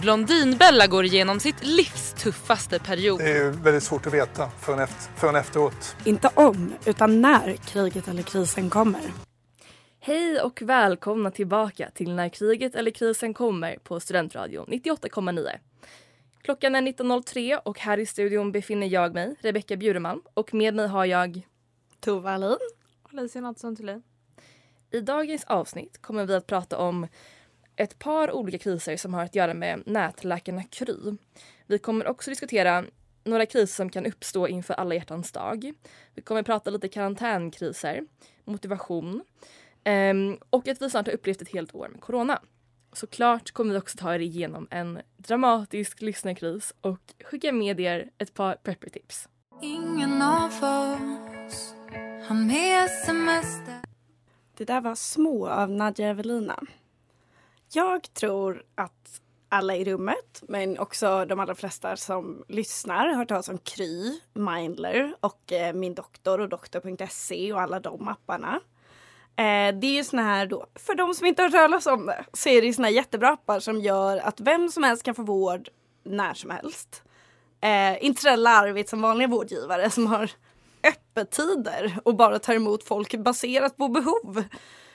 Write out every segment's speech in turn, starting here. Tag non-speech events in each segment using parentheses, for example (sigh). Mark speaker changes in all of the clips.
Speaker 1: Blondinbella går igenom sitt livs tuffaste period.
Speaker 2: Det är väldigt svårt att veta förrän, efter, förrän efteråt.
Speaker 3: Inte om, utan när kriget eller krisen kommer.
Speaker 4: Hej och välkomna tillbaka till När kriget eller krisen kommer på Studentradion 98,9. Klockan är 19.03 och här i studion befinner jag mig, Rebecka Bjuremalm, och med mig har jag
Speaker 3: Tova Alin
Speaker 5: och Alicia Nilsson Thulin.
Speaker 4: I dagens avsnitt kommer vi att prata om ett par olika kriser som har att göra med nätläkarna Kry. Vi kommer också diskutera några kriser som kan uppstå inför alla hjärtans dag. Vi kommer prata lite karantänkriser, motivation um, och att vi snart har upplevt ett helt år med corona. Såklart kommer vi också ta er igenom en dramatisk lyssnarkris och skicka med er ett par preppertips.
Speaker 6: Ingen av oss har med semester
Speaker 3: Det där var Små av Nadja Evelina. Jag tror att alla i rummet, men också de allra flesta som lyssnar, har hört talas om Kry, Mindler och eh, Min doktor och doktor.se och alla de apparna. Eh, det är ju såna här då, för de som inte har hört talas om det, så är det ju såna här jättebra appar som gör att vem som helst kan få vård när som helst. Eh, inte så larvigt som vanliga vårdgivare som har öppettider och bara tar emot folk baserat på behov.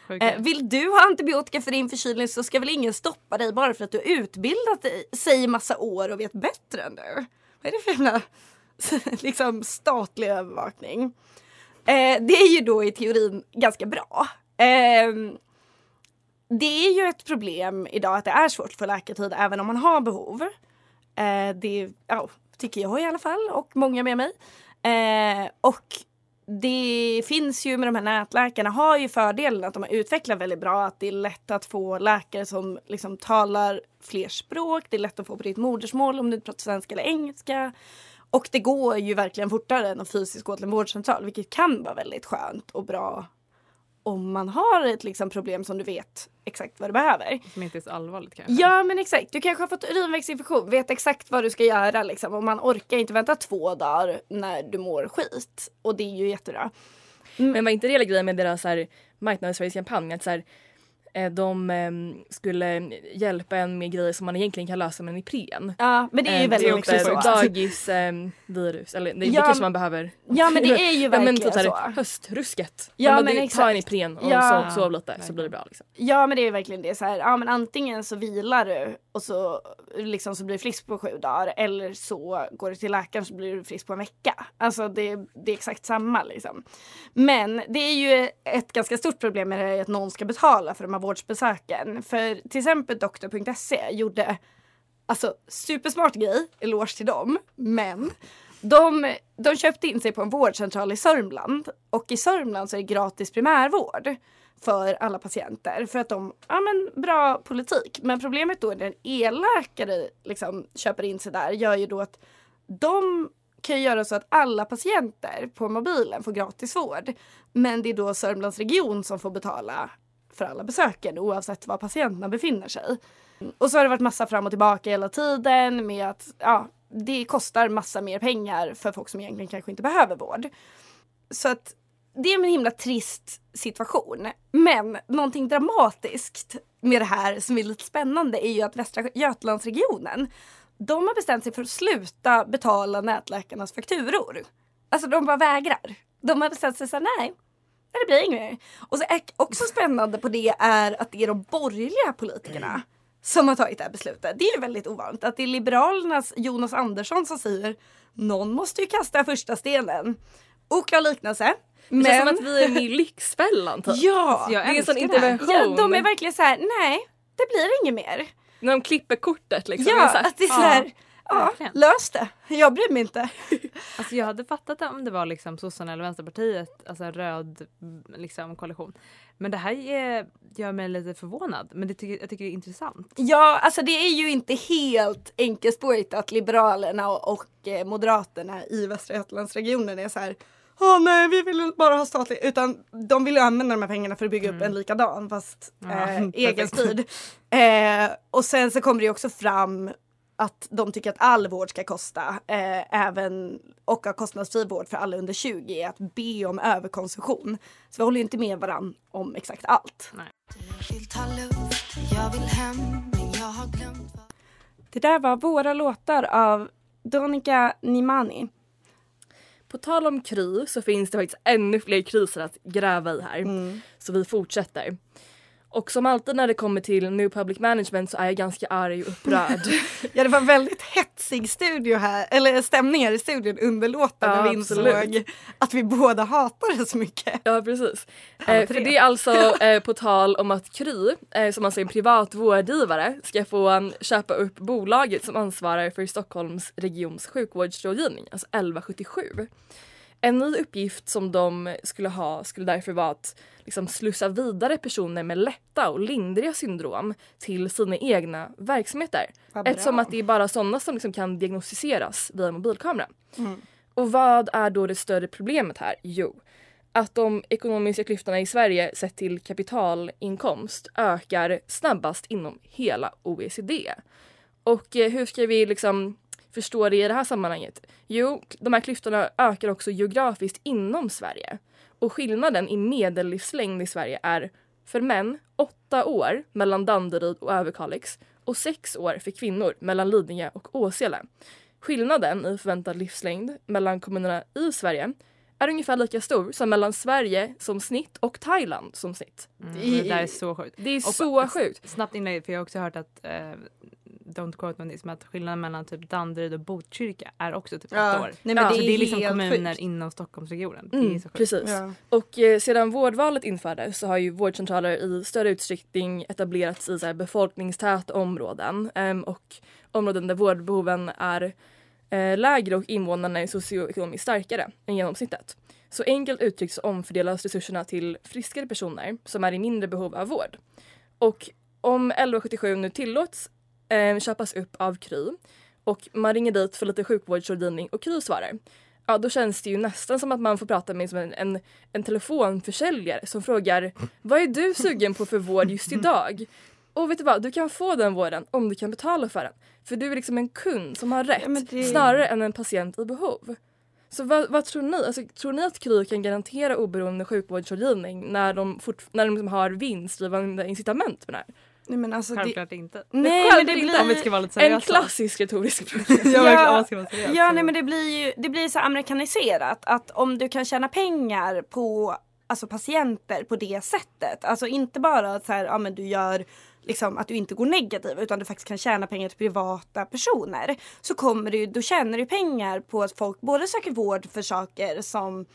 Speaker 3: Eh, vill du ha antibiotika för din förkylning så ska väl ingen stoppa dig bara för att du har utbildat sig i massa år och vet bättre än du. Vad är det för jävla (laughs) liksom, statlig övervakning? Eh, det är ju då i teorin ganska bra. Eh, det är ju ett problem idag att det är svårt att få läkartid även om man har behov. Eh, det ja, tycker jag i alla fall och många med mig. Eh, och det finns ju med de här nätläkarna har ju fördelen att de har utvecklat väldigt bra att det är lätt att få läkare som liksom talar fler språk. Det är lätt att få på ditt modersmål om du pratar svenska eller engelska. Och det går ju verkligen fortare än att fysiskt gå till en vårdcentral vilket kan vara väldigt skönt och bra om man har ett liksom, problem som du vet exakt vad du behöver.
Speaker 5: Som inte är så allvarligt kanske?
Speaker 3: Ja men exakt. Du kanske har fått urinvägsinfektion, vet exakt vad du ska göra liksom. Och man orkar inte vänta två dagar när du mår skit. Och det är ju jättebra.
Speaker 4: Mm. Men var inte det hela grejen med deras marknadsföringskampanj? Att så här, de ehm, skulle hjälpa en med grejer som man egentligen kan lösa med en Ipren.
Speaker 3: Ja men det är ju väldigt mycket så.
Speaker 4: Dagisvirus, eller det, ja, det kanske man behöver.
Speaker 3: Ja men det är ju verkligen (laughs) ja, men typ så.
Speaker 4: Höstrusket. Ja men, men exakt. Ta en Ipren och ja. sov, sov lite så blir det bra. Liksom.
Speaker 3: Ja men det är verkligen det. Så här, ja men antingen så vilar du och så, liksom, så blir du frisk på sju dagar eller så går du till läkaren så blir du frisk på en vecka. Alltså det, det är exakt samma liksom. Men det är ju ett ganska stort problem med det att någon ska betala för de här vårdsbesöken. För till exempel doktor.se gjorde alltså supersmart grej, eloge till dem, men de, de köpte in sig på en vårdcentral i Sörmland och i Sörmland så är det gratis primärvård för alla patienter för att de, ja men bra politik. Men problemet då när en elläkare liksom köper in sig där gör ju då att de kan ju göra så att alla patienter på mobilen får gratis vård. Men det är då Sörmlands region som får betala för alla besöken oavsett var patienterna befinner sig. Och så har det varit massa fram och tillbaka hela tiden med att ja, det kostar massa mer pengar för folk som egentligen kanske inte behöver vård. Så att det är en himla trist situation. Men någonting dramatiskt med det här som är lite spännande är ju att Västra Götalandsregionen de har bestämt sig för att sluta betala nätläkarnas fakturor. Alltså de bara vägrar. De har bestämt sig såhär, nej, det blir inget mer. Och så är också spännande på det är att det är de borgerliga politikerna som har tagit det här beslutet. Det är väldigt ovanligt att det är Liberalernas Jonas Andersson som säger någon måste ju kasta första stenen. Oklar liknelse.
Speaker 4: Det känns som att vi är med i Lyxfällan typ.
Speaker 3: Ja,
Speaker 4: det är en sån intervention.
Speaker 3: Ja, de är verkligen så här, nej det blir inget mer.
Speaker 4: När de klipper kortet liksom.
Speaker 3: Ja, att det är så här, ja,
Speaker 5: verkligen.
Speaker 3: lös det. Jag bryr mig inte. (laughs)
Speaker 5: Alltså jag hade fattat det om det var liksom sossarna eller Vänsterpartiet, alltså en röd mm, liksom, koalition. Men det här är, gör mig lite förvånad. Men det tycker, jag tycker det är intressant.
Speaker 3: Ja, alltså det är ju inte helt enkelspårigt att Liberalerna och, och eh, Moderaterna i Västra Götalandsregionen är så här Åh nej, vi vill bara ha statligt. Utan de vill ju använda de här pengarna för att bygga upp en likadan fast
Speaker 5: Ja, (laughs)
Speaker 3: eh, egenstyrd. Eh, och sen så kommer det ju också fram att de tycker att all vård ska kosta, eh, även och ha kostnadsfri vård för alla under 20 är att be om överkonsumtion. Så vi håller ju inte med varann om exakt allt. Det där var våra låtar av Donika Nimani.
Speaker 4: På tal om Kry så finns det faktiskt ännu fler kriser att gräva i här. Så vi fortsätter. Och som alltid när det kommer till New Public Management så är jag ganska arg och upprörd. (laughs)
Speaker 3: Ja det var väldigt hetsig studio här, eller stämning här i studion under låten
Speaker 4: Ja,
Speaker 3: när vi insåg
Speaker 4: absolut.
Speaker 3: att vi båda hatar det så mycket.
Speaker 4: Ja precis. Eh, för det är alltså eh, på tal om att Kry, eh, som alltså är en privat vårdgivare, ska få um, köpa upp bolaget som ansvarar för Stockholms regions sjukvårdsrådgivning, alltså 1177. En ny uppgift som de skulle ha skulle därför vara att liksom slussa vidare personer med lätta och lindriga syndrom till sina egna verksamheter. Eftersom att det är bara sådana som liksom kan diagnostiseras via mobilkamera.
Speaker 3: Mm.
Speaker 4: Och vad är då det större problemet här? Jo, att de ekonomiska klyftorna i Sverige sett till kapitalinkomst ökar snabbast inom hela OECD. Och eh, hur ska vi liksom förstå det i det här sammanhanget? Jo, de här klyftorna ökar också geografiskt inom Sverige. Och skillnaden i medellivslängd i Sverige är för män 8 år mellan Danderyd och Överkalix och 6 år för kvinnor mellan Lidingö och Åsele. Skillnaden i förväntad livslängd mellan kommunerna i Sverige är ungefär lika stor som mellan Sverige som snitt och Thailand som snitt.
Speaker 5: Mm, det där är så sjukt.
Speaker 4: Det är
Speaker 5: Och
Speaker 4: så sjukt.
Speaker 5: Snabbt inlägg, för jag har också hört att, eh, don't quote me on this, men att skillnaden mellan typ Danderyd och Botkyrka är också typ
Speaker 3: Ja,
Speaker 5: åtta år.
Speaker 3: nej, men
Speaker 5: så
Speaker 3: det är
Speaker 5: det är liksom kommuner
Speaker 3: sjukt.
Speaker 5: inom Stockholmsregionen. det är
Speaker 4: Mm,
Speaker 5: så sjukt.
Speaker 4: precis.
Speaker 3: Ja.
Speaker 4: Och eh, sedan vårdvalet infördes så har ju vårdcentraler i större utsträckning etablerats i så här, befolkningstäta områden ehm, och områden där vårdbehoven är eh, lägre och invånarna är socioekonomiskt starkare än genomsnittet. Så enkelt uttryckt så omfördelas resurserna till friskare personer som är i mindre behov av vård. Och om 1177 nu tillåts eh, köpas upp av Kry och man ringer dit för lite sjukvårdsrådgivning och Kry svarar ja då känns det ju nästan som att man får prata med en, en, en telefonförsäljare som frågar vad är du sugen på för vård just idag? Och vet du vad, du kan få den vården om du kan betala för den. För du är liksom en kund som har rätt
Speaker 3: Ja, det-
Speaker 4: snarare än en patient i behov. Så vad, vad tror ni? Alltså, tror ni att Kry kan garantera oberoende sjukvårdsrådgivning när de, fort, när de liksom har vinstdrivande incitament med det här?
Speaker 3: Nej, men alltså, det,
Speaker 5: Självklart inte.
Speaker 3: nej, men det blir... (laughs)
Speaker 5: Om vi ska vara lite
Speaker 4: En
Speaker 5: seriösa.
Speaker 4: klassisk retorisk fråga.
Speaker 5: Ja.
Speaker 3: Ja, nej, men det blir ju det blir så amerikaniserat att om du kan tjäna pengar på alltså patienter på det sättet. Alltså inte bara att så här, ja, men du gör liksom att du inte går negativ utan du faktiskt kan tjäna pengar till privata personer. Så kommer du, då tjänar du pengar på att folk både söker vård för saker som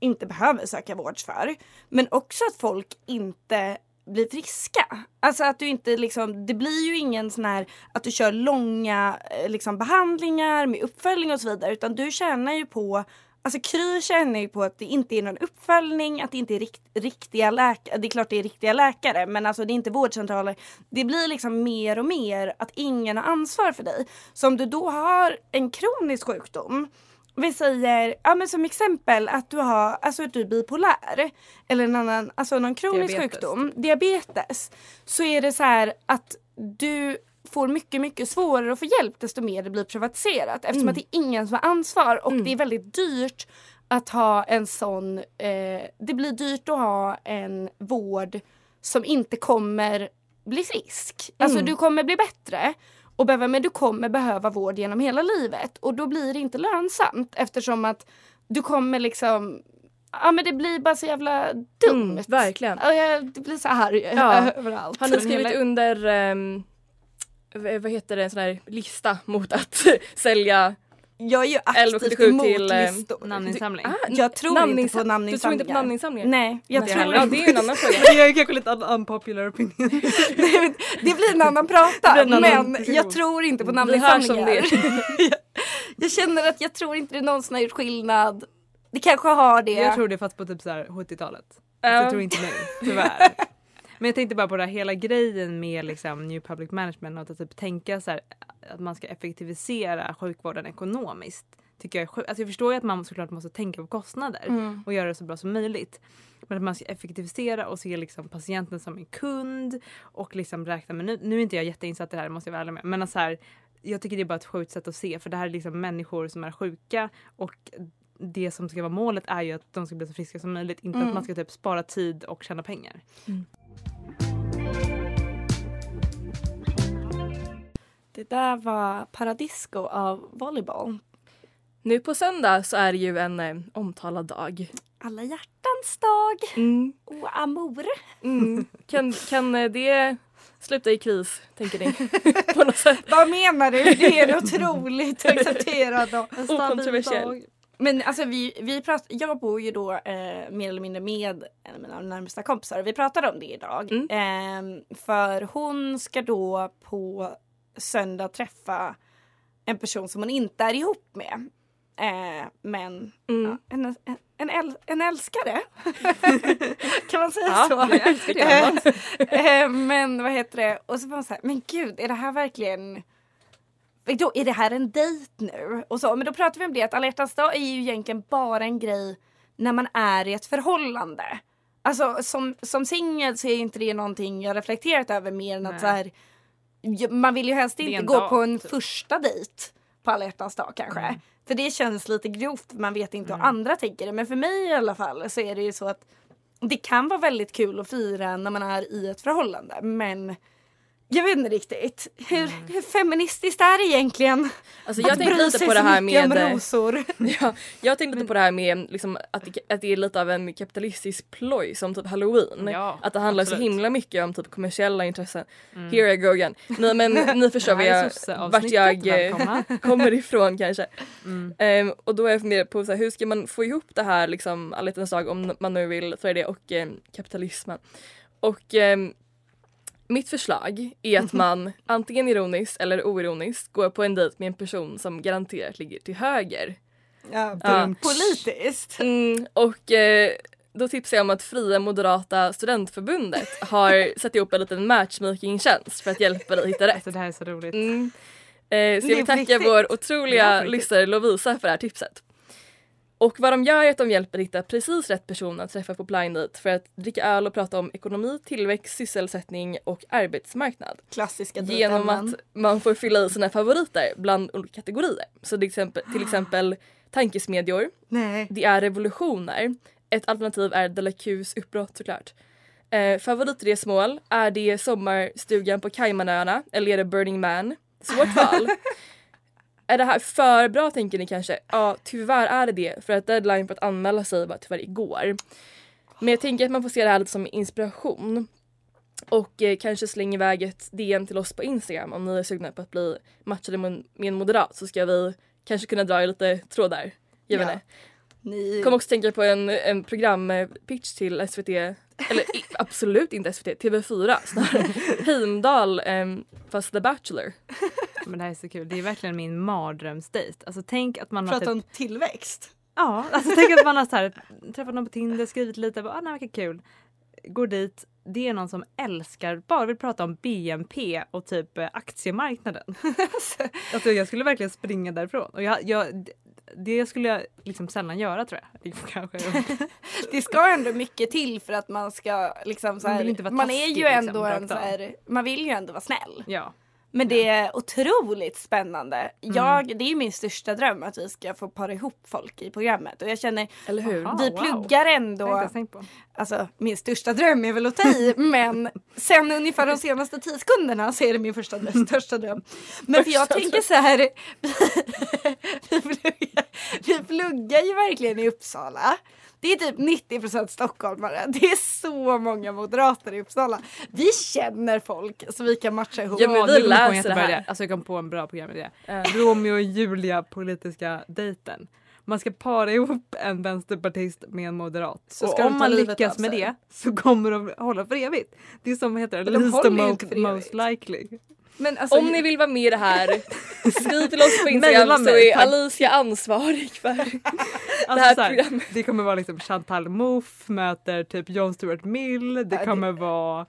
Speaker 3: inte behöver söka vård för. Men också att folk inte blir friska. Alltså att du inte liksom, det blir ju ingen sån här att du kör långa eh, liksom, behandlingar med uppföljning och så vidare utan du tjänar ju på Alltså Kry känner ju på att det inte är någon uppföljning, att det inte är rikt, riktiga läkare. Det är klart det är riktiga läkare men alltså det är inte vårdcentraler. Det blir liksom mer och mer att ingen har ansvar för dig. Så om du då har en kronisk sjukdom vi säger, ja men som exempel att du har, alltså att du är bipolär eller en annan, alltså någon kronisk
Speaker 5: Diabetes.
Speaker 3: sjukdom, diabetes. Så är det så här att du får mycket, mycket svårare att få hjälp desto mer det blir privatiserat eftersom
Speaker 4: Mm.
Speaker 3: att det är ingen som har ansvar och det är väldigt dyrt att ha en sån, eh, det blir dyrt att ha en vård som inte kommer bli frisk. Alltså
Speaker 4: Mm.
Speaker 3: du kommer bli bättre och behöva, men du kommer behöva vård genom hela livet och då blir det inte lönsamt eftersom att du kommer liksom Ja men det blir bara så jävla dumt.
Speaker 4: Mm, verkligen.
Speaker 3: Det blir så här (laughs)
Speaker 4: Ja.
Speaker 3: överallt.
Speaker 4: Har ni skrivit
Speaker 3: hela-
Speaker 4: under, v- vad heter det, en sån här lista mot att (laughs) sälja
Speaker 3: Jag är ju aktivt
Speaker 4: 1177
Speaker 3: emot
Speaker 4: till ehm,
Speaker 3: listor.
Speaker 5: Namninsamling.
Speaker 4: Ah,
Speaker 3: Jag tror inte
Speaker 4: namninsa-
Speaker 3: på
Speaker 4: Du tror inte
Speaker 3: namninsamlingar.
Speaker 4: på namninsamlingar?
Speaker 3: Nej, jag
Speaker 4: Nej,
Speaker 3: tror.
Speaker 4: Ja,
Speaker 3: inte.
Speaker 4: det är en annan fråga. (laughs)
Speaker 5: Det är kanske lite un- unpopular opinion. (laughs)
Speaker 3: Nej, men det blir en annan prata
Speaker 5: en annan
Speaker 3: men
Speaker 5: diskussion.
Speaker 3: jag tror inte på namninsamlingar.
Speaker 4: det
Speaker 3: jag, (laughs) jag känner att jag tror inte det någonsin har gjort skillnad. Det kanske har det.
Speaker 5: Jag tror det fast på typ så här 70-talet.
Speaker 4: Ja.
Speaker 5: Jag tror inte nu, tyvärr. Men jag tänkte bara på det här hela grejen med liksom New Public Management och att typ tänka så här, att man ska effektivisera sjukvården ekonomiskt. Tycker jag, är alltså jag förstår ju att man såklart måste tänka på kostnader
Speaker 3: Mm.
Speaker 5: och göra det så bra som möjligt. Men att man ska effektivisera och se liksom patienten som en kund och liksom räkna med, nu, nu är inte jag jätteinsatt i det här måste jag vara ärlig med, men att så här, jag tycker det är bara ett sjukt sätt att se för det här är liksom människor som är sjuka och det som ska vara målet är ju att de ska bli så friska som möjligt. Inte
Speaker 3: Mm.
Speaker 5: att man ska typ spara tid och tjäna pengar.
Speaker 3: Det där var Paradisco av Volleyball.
Speaker 4: Nu på söndag så är det ju en eh, omtalad dag.
Speaker 3: Alla hjärtans dag.
Speaker 4: Mm.
Speaker 3: Och amor.
Speaker 4: Mm. Kan, kan eh, det sluta i kris, tänker ni? (laughs) på något sätt.
Speaker 3: Vad menar du? Det är otroligt accepterat. och- (laughs)
Speaker 4: Okontroversiell.
Speaker 3: Men alltså vi, vi pratar, jag bor ju då eh, mer eller mindre med en av mina närmsta kompisar. Vi pratade om det idag.
Speaker 4: Mm.
Speaker 3: Eh, för hon ska då på söndag träffa en person som hon inte är ihop med. Eh, men
Speaker 4: Mm.
Speaker 3: ja, en, en, en, äl, en älskare. (laughs) kan man säga
Speaker 4: Ja,
Speaker 3: så?
Speaker 4: älskar. (laughs)
Speaker 3: Eh, men vad heter det? Och så var hon så här, men gud är det här verkligen då, är det här en dejt nu? Och så, men då pratar vi om det att alla hjärtans dag är ju egentligen bara en grej när man är i ett förhållande. Alltså som, som singel så är inte det någonting jag reflekterat över mer än att
Speaker 5: Nej.
Speaker 3: så här, man vill ju helst inte gå
Speaker 5: dag,
Speaker 3: på en
Speaker 5: typ.
Speaker 3: första dejt på alla hjärtans dag kanske. För det känns lite grovt, man vet inte hur andra tänker det. Men för mig i alla fall så är det ju så att det kan vara väldigt kul att fira när man är i ett förhållande. Men jag vet inte riktigt. Hur, hur feministiskt är det egentligen?
Speaker 4: Alltså jag
Speaker 3: Att
Speaker 4: tänkte
Speaker 3: bry
Speaker 4: lite
Speaker 3: sig
Speaker 4: på det
Speaker 3: så
Speaker 4: här med...
Speaker 3: om rosor. (laughs)
Speaker 4: Ja, jag tänkte lite på det här med liksom, att, det, att det är lite av en kapitalistisk ploj som typ halloween.
Speaker 5: Ja,
Speaker 4: att det handlar så
Speaker 5: absolut.
Speaker 4: himla mycket om typ kommersiella intressen.
Speaker 5: Mm.
Speaker 4: Here I go again. Nej men (laughs) ni förstår vad jag, vart jag eh,
Speaker 5: välkomna. (laughs)
Speaker 4: kommer ifrån kanske.
Speaker 5: Mm.
Speaker 4: Ehm, och då är jag funderat på så här, hur ska man få ihop det här liksom alla dag om man nu vill för det och eh, kapitalismen. Och ehm, mitt förslag är att man antingen ironiskt eller oironiskt går på en dejt med en person som garanterat ligger till höger.
Speaker 3: Ja,
Speaker 4: Ja.
Speaker 3: Politiskt.
Speaker 4: Mm, och eh, då tipsar jag om att Fria Moderata Studentförbundet har (laughs) satt ihop en liten matchmaking-tjänst för att hjälpa dig hitta rätt.
Speaker 5: Alltså det här är så roligt.
Speaker 4: Mm. Eh, så jag vill tacka vår otroliga lyssnare Lovisa för det här tipset. Och vad de gör är att de hjälper hitta precis rätt person att träffa på blind date för att dricka öl och prata om ekonomi, tillväxt, sysselsättning och arbetsmarknad.
Speaker 3: Klassiska
Speaker 4: Genom att man får fylla i sina favoriter bland olika kategorier. Så till exempel, till exempel tankesmedjor,
Speaker 3: Nej.
Speaker 4: det är revolutioner. Ett alternativ är Delacus uppbrott såklart. Eh, favoritresmål, är det sommarstugan på Caymanöarna eller är det Burning Man? Svårt (laughs) val. Är det här för bra tänker ni kanske? Ja tyvärr är det det för att deadline för att anmäla sig var tyvärr igår. Men jag tänker att man får se det här lite som inspiration. Och eh, kanske släng iväg ett DM till oss på Instagram om ni är sugna på att bli matchade med en moderat så ska vi kanske kunna dra lite trådar. Jag vet
Speaker 3: Ja.
Speaker 4: inte.
Speaker 3: Ni...
Speaker 4: Kom också tänka på en, en programpitch till SVT, eller (laughs) absolut inte SVT, TV4 snarare. (laughs) Heimdall um, fast The Bachelor.
Speaker 5: Men det här är så kul. Det är verkligen min mardrömsdejt. Alltså tänk att man har
Speaker 3: Prata
Speaker 5: typ...
Speaker 3: om tillväxt.
Speaker 5: Ja, alltså tänk att man har så här, träffat någon på Tinder, skrivit lite, bara, ah, nej, vilket kul. Går dit, det är någon som älskar, bara vill prata om BNP och typ eh, aktiemarknaden. (laughs) alltså jag skulle verkligen springa därifrån. Och jag, jag, det skulle jag liksom sällan göra tror jag. Det Kanske. (laughs)
Speaker 3: Det ska ändå mycket till för att man ska liksom så
Speaker 5: Man
Speaker 3: här,
Speaker 5: vara
Speaker 3: man är ju
Speaker 5: liksom,
Speaker 3: ändå en så här, man vill ju ändå vara snäll.
Speaker 5: Ja.
Speaker 3: Men det är otroligt spännande.
Speaker 4: Mm.
Speaker 3: Jag, det är min största dröm att vi ska få para ihop folk i programmet. Och jag känner,
Speaker 4: Eller hur?
Speaker 5: Aha,
Speaker 3: vi
Speaker 5: wow.
Speaker 3: pluggar ändå. Alltså min största dröm är väl att ta i (laughs) men sen ungefär de senaste tio sekunderna så är det min första största dröm. Men för jag tänker så här. (laughs) vi, pluggar, vi pluggar ju verkligen i Uppsala. Det är typ 90% stockholmare. Det är så många moderater i Uppsala. Vi känner folk så vi kan matcha ihop.
Speaker 4: Ja, men vi läser
Speaker 5: jättebra
Speaker 4: det här.
Speaker 5: Alltså jag kom på en bra programidé.
Speaker 4: Ja.
Speaker 5: Romeo och Julia politiska dejten. Man ska para ihop en vänsterpartist med en moderat.
Speaker 3: Så
Speaker 5: och om man lyckas med det så kommer de hålla för evigt. Det är som heter
Speaker 3: de
Speaker 5: Least the most, most likely.
Speaker 3: Alltså,
Speaker 4: Om ni vill vara med i det här, (laughs) skriv till oss på Instagram så är. Alicia ansvarig för (laughs)
Speaker 5: Alltså
Speaker 4: det här
Speaker 5: så här,
Speaker 4: programmet.
Speaker 5: det kommer vara liksom Chantal Mouffe möter typ Jon Stewart Mill. Det kommer vara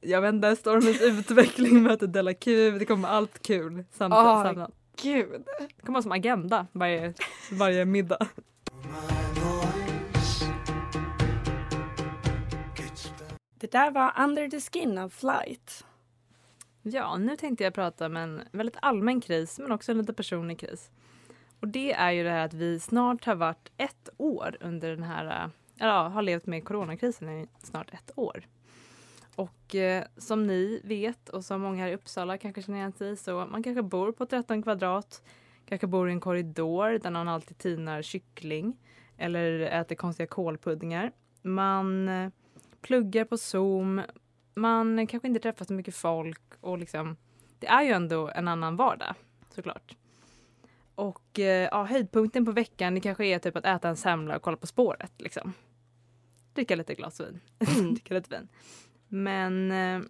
Speaker 5: jag vet inte, Stormens utveckling möter Della Q. Det kommer vara allt kul samtidigt.
Speaker 3: Gud.
Speaker 5: Det kommer vara som agenda varje, varje middag.
Speaker 3: Det där var Under the Skin of Flight.
Speaker 5: Ja, nu tänkte jag prata om en väldigt allmän kris men också en lite personlig kris. Och det är ju det här att vi snart har varit ett år under den här, eh, eller ja, har levt med coronakrisen i snart ett år. Och eh, som ni vet och som många här i Uppsala kanske känner igen sig i så man kanske bor på 13 kvadrat, kanske bor i en korridor där någon alltid tinar kyckling eller äter konstiga kålpuddingar. Man eh, pluggar på Zoom, man kanske inte träffar så mycket folk och liksom det är ju ändå en annan vardag såklart. Och eh, ja, höjdpunkten på veckan det kanske är typ att äta en semla och kolla På spåret liksom. Dricka lite glas vin. (laughs) Dricka lite vin. Men eh,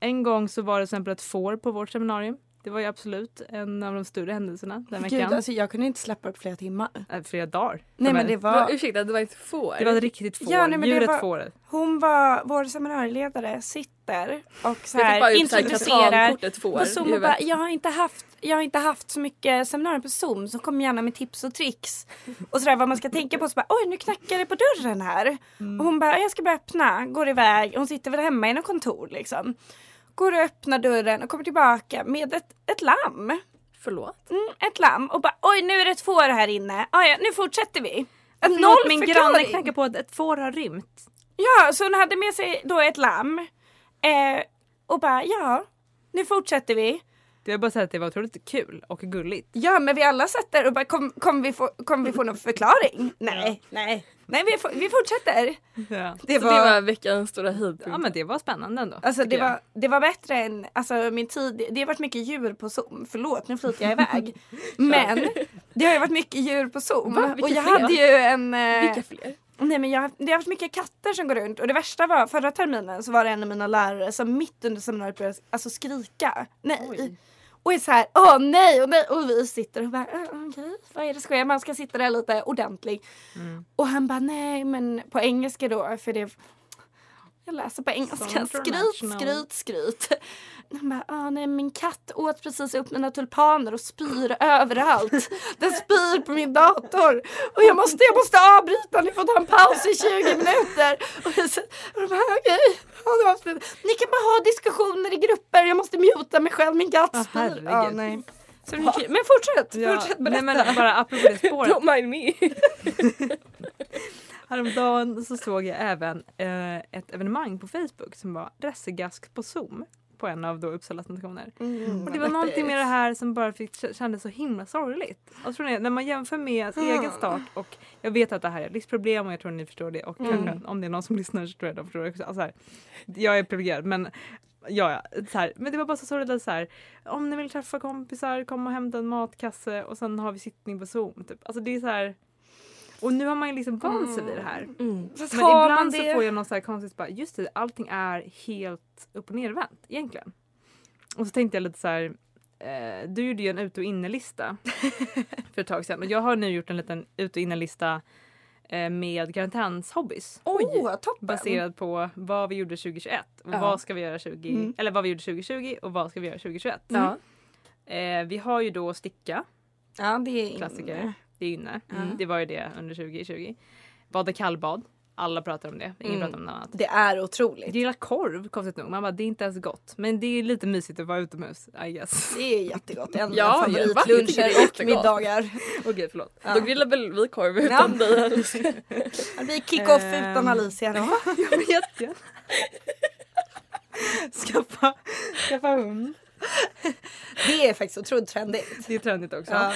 Speaker 5: en gång så var det till exempel ett får på vårt seminarium. Det var ju absolut en av de större händelserna den
Speaker 3: Gud,
Speaker 5: veckan.
Speaker 3: alltså jag kunde inte släppa det på flera timmar.
Speaker 5: Eh, Flera dagar.
Speaker 3: Nej men det
Speaker 4: Va,
Speaker 3: var,
Speaker 4: ursäkta, det var ett får?
Speaker 5: det var ett riktigt får.
Speaker 3: Ja, nej, men det
Speaker 5: Djuret
Speaker 3: var-
Speaker 5: fåret.
Speaker 3: hon var, vår seminarieledare sitter och så
Speaker 4: fick
Speaker 3: här introducerar på Zoom och bara, jag har inte haft, jag har inte haft så mycket seminarier på Zoom så kom gärna med tips och tricks. Och sådär vad man ska tänka på så bara, oj nu knackar det på dörren här. Och hon bara, jag ska bara öppna, går iväg, hon sitter väl hemma i något kontor liksom. Går och öppnar dörren och kommer tillbaka med ett, ett lamm.
Speaker 4: Förlåt?
Speaker 3: Mm, ett lamm och bara, oj nu är det ett får här inne. Ah, ja, nu fortsätter vi. Att
Speaker 5: Förlåt,
Speaker 3: noll
Speaker 5: min granne knackar på att ett får har rymt.
Speaker 3: Ja, så hon hade med sig då ett lamm. Eh, och bara, ja, nu fortsätter vi.
Speaker 5: Jag vill bara säga att det var otroligt kul och gulligt.
Speaker 3: Ja, men vi alla satt där och bara, kommer kom vi, få, kom vi få någon förklaring? Nej, nej, nej, vi, vi fortsätter.
Speaker 5: Ja.
Speaker 3: Det var,
Speaker 4: det var veckans stora höjdpunkt.
Speaker 5: ja men det var spännande ändå.
Speaker 3: alltså, det,
Speaker 5: jag.
Speaker 3: var, det var bättre än alltså, min tid. Det har varit mycket djur på Zoom. Förlåt, nu flyter jag iväg. (laughs) Men det har ju varit mycket djur på Zoom.
Speaker 4: Va? Vilka
Speaker 3: Och jag
Speaker 4: fler?
Speaker 3: hade ju en... eh,
Speaker 4: Vilka fler?
Speaker 3: Nej men jag, det har varit mycket katter som går runt och det värsta var förra terminen så var det en av mina lärare som mitt under seminariet började alltså, skrika nej. Och är så här, åh nej och nej och vi sitter och bara, "Ah, okej vad är det sker? Man ska sitta där lite ordentlig.
Speaker 5: Mm.
Speaker 3: Och han bara nej men på engelska då för det jag läser på engelska. Skryt, skryt, skryt. Han bara, ah, nej min katt åt precis upp mina tulpaner och spyr överallt. Den spyr på min dator. Och jag måste, jag måste avbryta, ni får ta en paus i 20 minuter. Och jag så- de bara, okej. Slut. Ni kan bara ha diskussioner i grupper, jag måste muta mig själv, min katt
Speaker 5: Ah,
Speaker 3: spyr. nej. Så det är mycket- men fortsätt,
Speaker 5: Ja,
Speaker 3: fortsätt
Speaker 5: nej
Speaker 3: berätta.
Speaker 5: men bara apropå det spåret.
Speaker 4: Don't mind me. (laughs)
Speaker 5: Häromdagen så såg jag även eh, ett evenemang på Facebook som var Ressegask på Zoom på en av då Uppsala stationer.
Speaker 3: Mm,
Speaker 5: Och det var någonting med det här som bara fick, kändes så himla sorgligt. Och tror ni, när man jämför med sin egen start och jag vet att det här är livsproblem och jag tror ni förstår det och
Speaker 3: Mm.
Speaker 5: kanske om det är någon som lyssnar så tror jag de förstår det också. Alltså här, jag är privilegierad men Ja, ja. Så här. Men det var bara så sorgligt så här, om ni vill träffa kompisar, kom och hämta en matkasse och sen har vi sittning på Zoom. Typ. Alltså det är så här, och nu har man ju liksom vant sig vid det här.
Speaker 4: Mm.
Speaker 3: Fast
Speaker 5: Men ibland så får jag något så här konstigt bara, just det, allting är helt upp och nervänt egentligen. Och så tänkte jag lite så här, eh, du gjorde ju en ut och innelista (laughs) för ett tag sedan och jag har nu gjort en liten ut och innelista eh, med karantänshobbiys.
Speaker 3: Oj, toppen.
Speaker 5: Baserad på vad vi gjorde 2021 och
Speaker 3: Ja.
Speaker 5: vad ska vi göra 20,
Speaker 3: Mm.
Speaker 5: eller vad vi gjorde 2020 och vad ska vi göra 2021.
Speaker 4: Ja.
Speaker 5: Eh, vi har ju då sticka,
Speaker 3: Ja, det är
Speaker 5: klassiker. Det är inne.
Speaker 3: Mm.
Speaker 5: Det var ju det under 2020. Bada kallbad. Alla pratar om det. Ingen
Speaker 3: Mm.
Speaker 5: pratar om något annat.
Speaker 3: Det är otroligt.
Speaker 5: Jag gillar korv konstigt nog. Man bara, det är inte ens gott. Men det är lite mysigt att vara utomhus I guess.
Speaker 3: Det är jättegott. En av (laughs)
Speaker 4: Ja,
Speaker 3: favoritluncher och
Speaker 4: jättegott.
Speaker 3: middagar. (laughs)
Speaker 5: Okej förlåt.
Speaker 3: Ja.
Speaker 4: Då grillar väl vi korv
Speaker 3: Ja.
Speaker 4: utan dig Alicia. (laughs)
Speaker 3: Det blir kick-off
Speaker 5: Ehm.
Speaker 3: utan Alicia då.
Speaker 5: Jag vill jättegärna. skaffa, skaffa hund.
Speaker 3: Det är faktiskt otroligt trendigt.
Speaker 5: Det är trendigt också.
Speaker 3: Ja.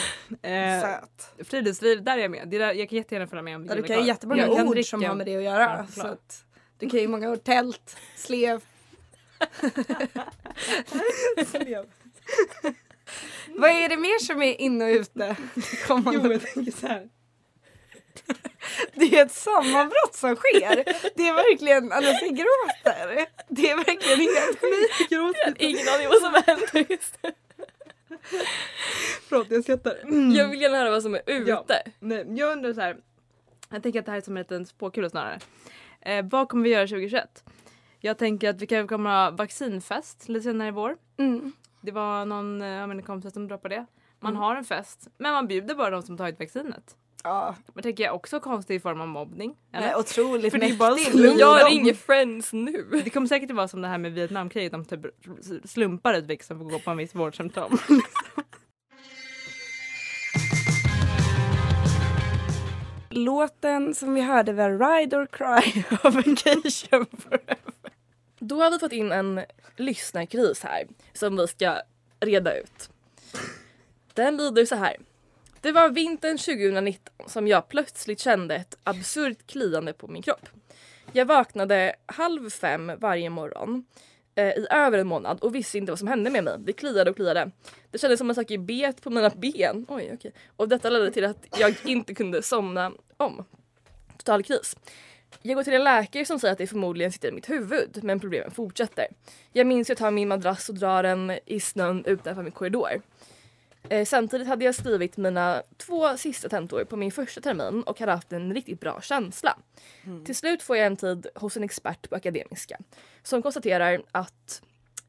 Speaker 5: Eh,
Speaker 3: Söt.
Speaker 5: friluftsliv, där är jag med. Det där, jag kan jättegärna följa med om
Speaker 3: Ja, du kan ju jättemånga
Speaker 5: Jag
Speaker 3: ord
Speaker 5: dricka-
Speaker 3: som har med det att göra.
Speaker 5: Ja,
Speaker 3: så att du kan ju många ord. Tält, slev. (laughs) Vad är det mer som är inne och ute? Det
Speaker 5: Jo, jag tänker så här.
Speaker 3: Det är ett sammanbrott som sker. Det är verkligen, Alicia gråter. Det är verkligen helt sjukt.
Speaker 4: Ingen aning vad som händer just nu.
Speaker 5: Förlåt, jag skrattar.
Speaker 4: Jag vill gärna höra vad som är ute.
Speaker 5: Ja. Nej, jag undrar så här. Jag tänker att det här är som en liten spåkula snarare. Eh, vad kommer vi göra 2021? Jag tänker att vi kanske kommer ha vaccinfest lite senare i vår.
Speaker 3: Mm.
Speaker 5: Det var någon av mina kompisar som droppade det. Man
Speaker 3: Mm.
Speaker 5: har en fest men man bjuder bara de som tagit vaccinet.
Speaker 3: Ja,
Speaker 5: Men tänker jag också konstigt i form av mobbning. Eller?
Speaker 3: nej, otroligt
Speaker 5: För det är
Speaker 4: jag ringer friends nu.
Speaker 5: Det kommer säkert att vara som det här med Vietnamkriget. De typ slumpar ut vilka som får gå på en viss vårdcentral. (laughs)
Speaker 3: Låten som vi hörde var Ride or Cry (laughs) av Vacation Forever.
Speaker 4: Då har vi fått in en lyssnarkris här som vi ska reda ut. Den lyder så här. Det var vintern 2019 som jag plötsligt kände ett absurt kliande på min kropp. Jag vaknade halv fem varje morgon eh, i över en månad och visste inte vad som hände med mig. Det kliade och kliade. Det kändes som en sak i bet på mina ben. Oj, okay. Och detta ledde till att jag inte kunde somna om. Total kris. Jag går till en läkare som säger att det förmodligen sitter i mitt huvud men problemen fortsätter. Jag minns att jag tar min madrass och drar den i snön utanför min korridor. Eh, samtidigt hade jag skrivit mina två sista tentor på min första termin och hade haft en riktigt bra känsla. Till slut får jag en tid hos en expert på Akademiska som konstaterar att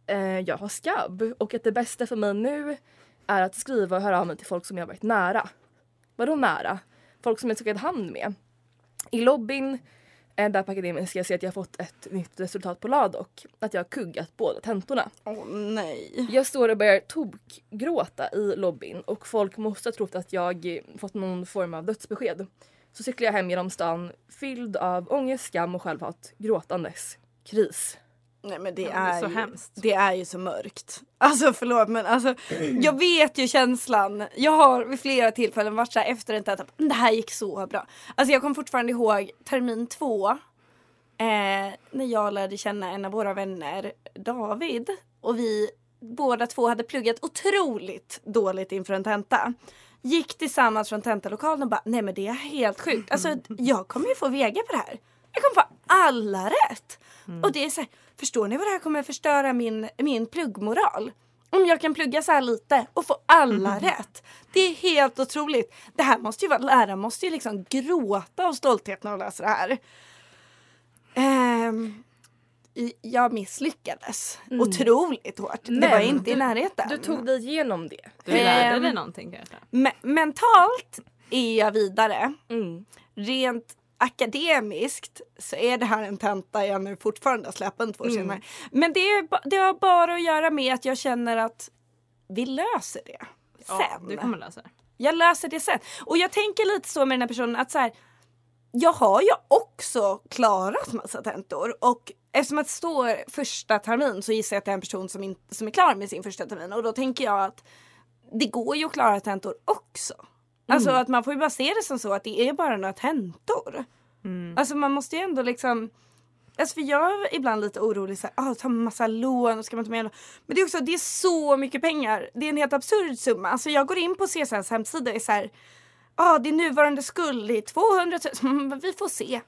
Speaker 4: eh, jag har skabb och att det bästa för mig nu är att skriva och höra av mig till folk som jag varit nära. Vadå nära? Folk som jag tagit hand med. I lobbyn eh, där på Akademiska jag att jag har fått ett nytt resultat på LAD och att jag har kuggat båda tentorna.
Speaker 3: Åh nej.
Speaker 4: Jag står och börjar tokgråta i lobbyn och folk måste ha trott att jag eh, fått någon form av dödsbesked. Så cyklar jag hem genom stan fylld av ångest, skam och självhat, gråtandes. Kris.
Speaker 3: Nej men det,
Speaker 5: Ja, det
Speaker 3: är
Speaker 5: är så
Speaker 3: ju,
Speaker 5: hemskt.
Speaker 3: Det är ju så mörkt. (laughs) Alltså förlåt men alltså jag vet ju känslan. Jag har vid flera tillfällen varit så här efter en tenta. Det här gick så bra. Alltså jag kommer fortfarande ihåg termin två. Eh, när jag lärde känna en av våra vänner, David. Och vi båda två hade pluggat otroligt dåligt inför en tenta. Gick tillsammans från tentalokalen och bara, nej men det är helt sjukt. Alltså jag kommer ju få VG på det här. Jag kommer få alla rätt. Och det är så här, förstår ni vad det här kommer förstöra min, min pluggmoral? Om jag kan plugga så här lite och få alla rätt. Det är helt otroligt. Det här måste ju vara, läraren måste ju liksom gråta av stolthet när de läser det här. Ehm, i- jag misslyckades
Speaker 4: Mm.
Speaker 3: otroligt hårt. det
Speaker 4: Men
Speaker 3: var inte i
Speaker 4: du-
Speaker 3: närheten.
Speaker 4: Du tog dig igenom det.
Speaker 5: Du lärde
Speaker 3: Ehm,
Speaker 5: dig någonting kanske?
Speaker 3: Me- mentalt är jag vidare.
Speaker 4: Mm.
Speaker 3: Rent akademiskt så är det här en tenta jag nu fortfarande har släpat två år
Speaker 4: Mm.
Speaker 3: senare. Men det, är, det har bara att göra med att jag känner att vi löser det sen.
Speaker 5: Ja, du kommer lösa det.
Speaker 3: Jag löser det sen. Och jag tänker lite så med den här personen att så här, jag har ju också klarat massa tentor och eftersom att det står första termin så gissar jag att det är en person som, in, som är klar med sin första termin och då tänker jag att det går ju att klara tentor också. Alltså att man får ju bara se det som så att det är bara några tentor. Alltså man måste ju ändå liksom Alltså för jag är ibland lite orolig så här, ah, ta massa lån och ska man ta med lån. Men det är också, det är så mycket pengar. Det är en helt absurd summa. Alltså jag går in på CSNs hemsida och är så här, ah, din nuvarande skuld är 200 000. Mm, Vi får se.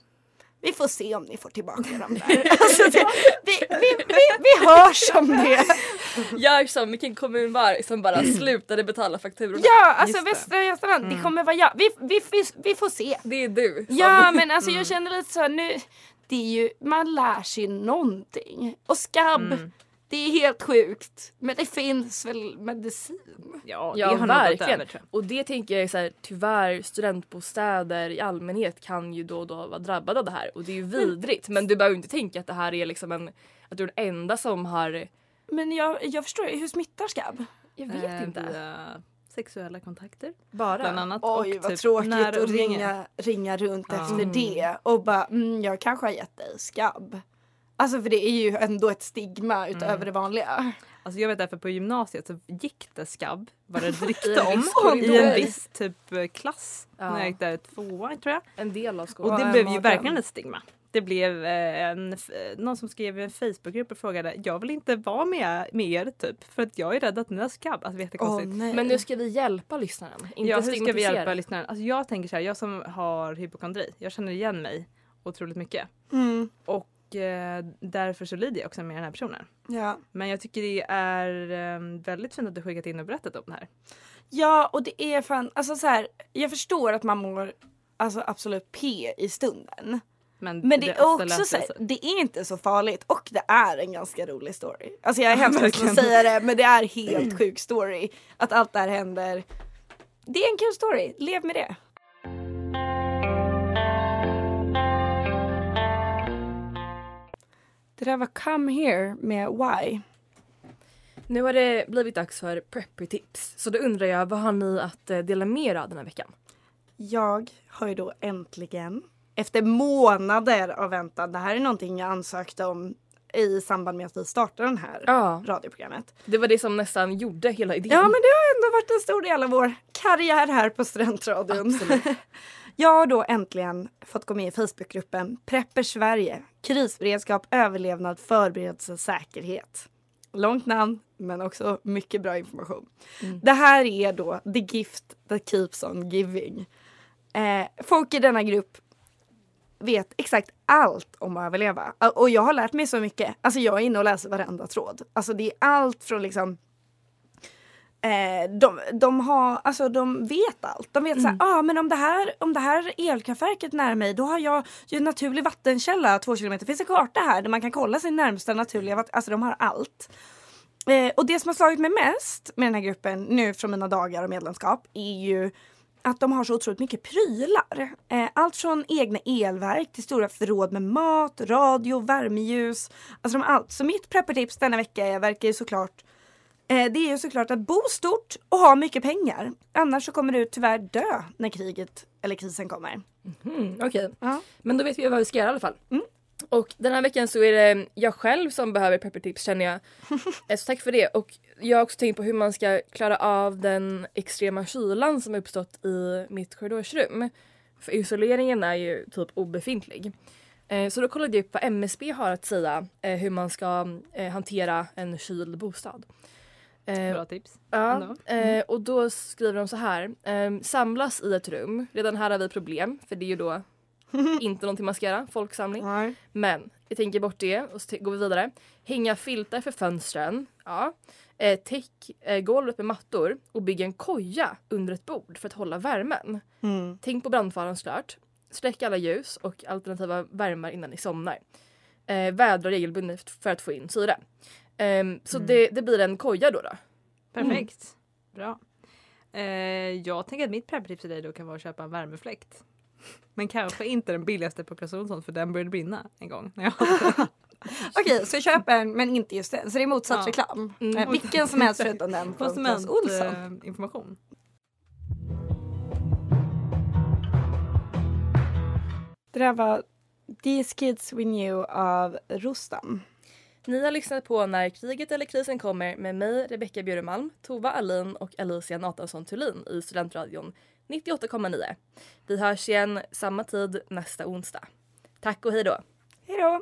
Speaker 3: Vi får se om ni får tillbaka dem där. (laughs) Alltså det, vi, vi, vi, vi hörs om det. (laughs)
Speaker 4: Gör som vilken kommun var som bara slutade betala fakturorna.
Speaker 3: Ja, alltså
Speaker 4: Just det.
Speaker 3: Västra Götaland, det kommer vara jag. Vi, vi, vi, vi får se.
Speaker 4: Det är du. som-
Speaker 3: Ja men (laughs) alltså jag känner lite så här, nu, det är ju, man lär sig någonting. Och skabb, Det är helt sjukt. Men det finns väl medicin?
Speaker 5: Ja,
Speaker 4: Ja
Speaker 5: det har nog gått
Speaker 4: verkligen.
Speaker 5: över,
Speaker 4: Och det tänker jag är så här, tyvärr studentbostäder i allmänhet kan ju då och då vara drabbade av det här och det är ju vidrigt men du behöver inte tänka att det här är liksom en, att du är den enda som har
Speaker 3: Men jag, jag förstår, hur smittar skabb?
Speaker 4: Jag vet
Speaker 5: Eh,
Speaker 4: inte.
Speaker 5: via sexuella kontakter.
Speaker 4: Bara.
Speaker 5: Bland annat.
Speaker 3: Oj
Speaker 5: och
Speaker 3: vad
Speaker 5: typ
Speaker 3: tråkigt att ringa, ringa runt
Speaker 5: Ja.
Speaker 3: efter det och bara mm, jag kanske har gett dig skabb. Alltså för det är ju ändå ett stigma utöver
Speaker 5: Mm.
Speaker 3: det vanliga.
Speaker 5: Alltså jag vet därför på gymnasiet så gick det skabb, var (laughs) det ett rykte om, i en viss typ eh, klass.
Speaker 4: Ja.
Speaker 5: När jag gick där tvåan tror jag.
Speaker 4: En del av
Speaker 5: Och
Speaker 4: skolan.
Speaker 5: det
Speaker 3: en
Speaker 5: blev ju verkligen ett stigma. Det blev eh, en, f- någon som skrev i en Facebookgrupp och frågade jag vill inte vara med, med er typ för att jag är rädd att ni har skabb. Alltså
Speaker 3: nej.
Speaker 4: Men nu ska vi hjälpa lyssnaren. Inte
Speaker 5: ja, hur ska vi hjälpa lyssnaren? Alltså jag tänker så här, jag som har hypokondri, jag känner igen mig otroligt mycket.
Speaker 3: Mm,
Speaker 5: Och eh, därför så lider jag också med den här personen.
Speaker 3: ja.
Speaker 5: Men jag tycker det är eh, väldigt fint att du skickat in och berättat om det här.
Speaker 3: ja och det är fan, alltså så här, jag förstår att man mår alltså absolut P i stunden.
Speaker 5: Men,
Speaker 3: Men det är
Speaker 5: ofta
Speaker 3: också så
Speaker 5: det
Speaker 3: det är inte så farligt och det är en ganska rolig story. Alltså jag är hemskt ledsen att säga det men det är helt sjuk story. Att allt det här händer. Det är en kul story, lev med det. Det där var Come Here med Why.
Speaker 4: Nu har det blivit dags för preppy tips. Så då undrar jag, vad har ni att eh, dela med er av den här veckan?
Speaker 3: Jag har ju då äntligen, efter månader av väntan, det här är någonting jag ansökte om i samband med att vi startade det här
Speaker 4: Ja.
Speaker 3: radioprogrammet.
Speaker 4: Det var det som nästan gjorde hela idén.
Speaker 3: Ja men det har ändå varit en stor del av vår karriär här på Studentradion. (laughs) Jag har då äntligen fått gå med i Facebookgruppen Prepper Sverige. Krisberedskap, överlevnad, förberedelse, säkerhet. Långt namn men också mycket bra information. Det här är då the gift that keeps on giving. Eh, folk i denna grupp vet exakt allt om att överleva. Och jag har lärt mig så mycket. Alltså jag är inne och läser varenda tråd. Alltså det är allt från liksom Eh, de, de, har, alltså de vet allt. De vet såhär, ah, men om det, här, om det här elkraftverket nära mig då har jag ju naturlig vattenkälla två kilometer. Finns en karta här där man kan kolla sin närmsta naturliga vatten. Alltså de har allt. Eh, och det som har slagit mig mest med den här gruppen nu från mina dagar och medlemskap är ju att de har så otroligt mycket prylar. Eh, allt från egna elverk till stora förråd med mat, radio, värmeljus. Alltså de allt. Så mitt preppertips denna vecka verkar ju såklart Eh, det är ju såklart att bo stort och ha mycket pengar. Annars så kommer du tyvärr dö när kriget eller krisen kommer.
Speaker 4: Mm, Okej,
Speaker 3: Ja.
Speaker 4: men då vet vi vad vi ska göra i alla fall.
Speaker 3: Mm.
Speaker 4: Och den här veckan så är det jag själv som behöver preppertips känner jag. (laughs) Eh, så tack för det. Och jag har också tänkt på hur man ska klara av den extrema kylan som uppstått i mitt korridorsrum. För isoleringen är ju typ obefintlig. Eh, Så då kollade jag upp vad MSB har att säga eh, hur man ska eh, hantera en kyld bostad.
Speaker 5: Bra tips.
Speaker 4: Ja.
Speaker 5: Mm.
Speaker 4: och då skriver de så här. Eh, samlas i ett rum. Redan här har vi problem för det är ju då (laughs) inte någonting man ska göra, folksamling.
Speaker 3: Nej.
Speaker 4: Men jag tänker bort det och så går vi vidare. Hänga filtar för fönstren. Ja. Eh, täck eh, golvet med mattor och bygg en koja under ett bord för att hålla värmen.
Speaker 3: Mm.
Speaker 4: Tänk på brandfaran såklart. Släck alla ljus och alternativa värmar innan ni somnar. Eh, vädra regelbundet för att få in syre. Ehm, så det, det blir en koja då. då.
Speaker 5: Perfekt. Bra. Eh, jag tänker att mitt preppertips till dig då kan vara att köpa en värmefläkt. Men kanske inte den billigaste på Clas för den började brinna en gång. (laughs) (laughs)
Speaker 3: Okej, så köp en men inte just den. Så det är motsatt
Speaker 5: Ja.
Speaker 3: reklam.
Speaker 4: Mm.
Speaker 3: Eh, vilken som helst förutom den (laughs) från Clas Ohlson.
Speaker 5: Konsumentinformation.
Speaker 3: Det där var These Kids We Knew av Rustam.
Speaker 4: Ni har lyssnat på När kriget eller krisen kommer med mig, Rebecka Bjuremalm, Tova Alin och Alicia Nathansson Thulin i Studentradion 98,9. Vi hörs igen samma tid nästa onsdag. Tack och hej då!
Speaker 3: Hej då!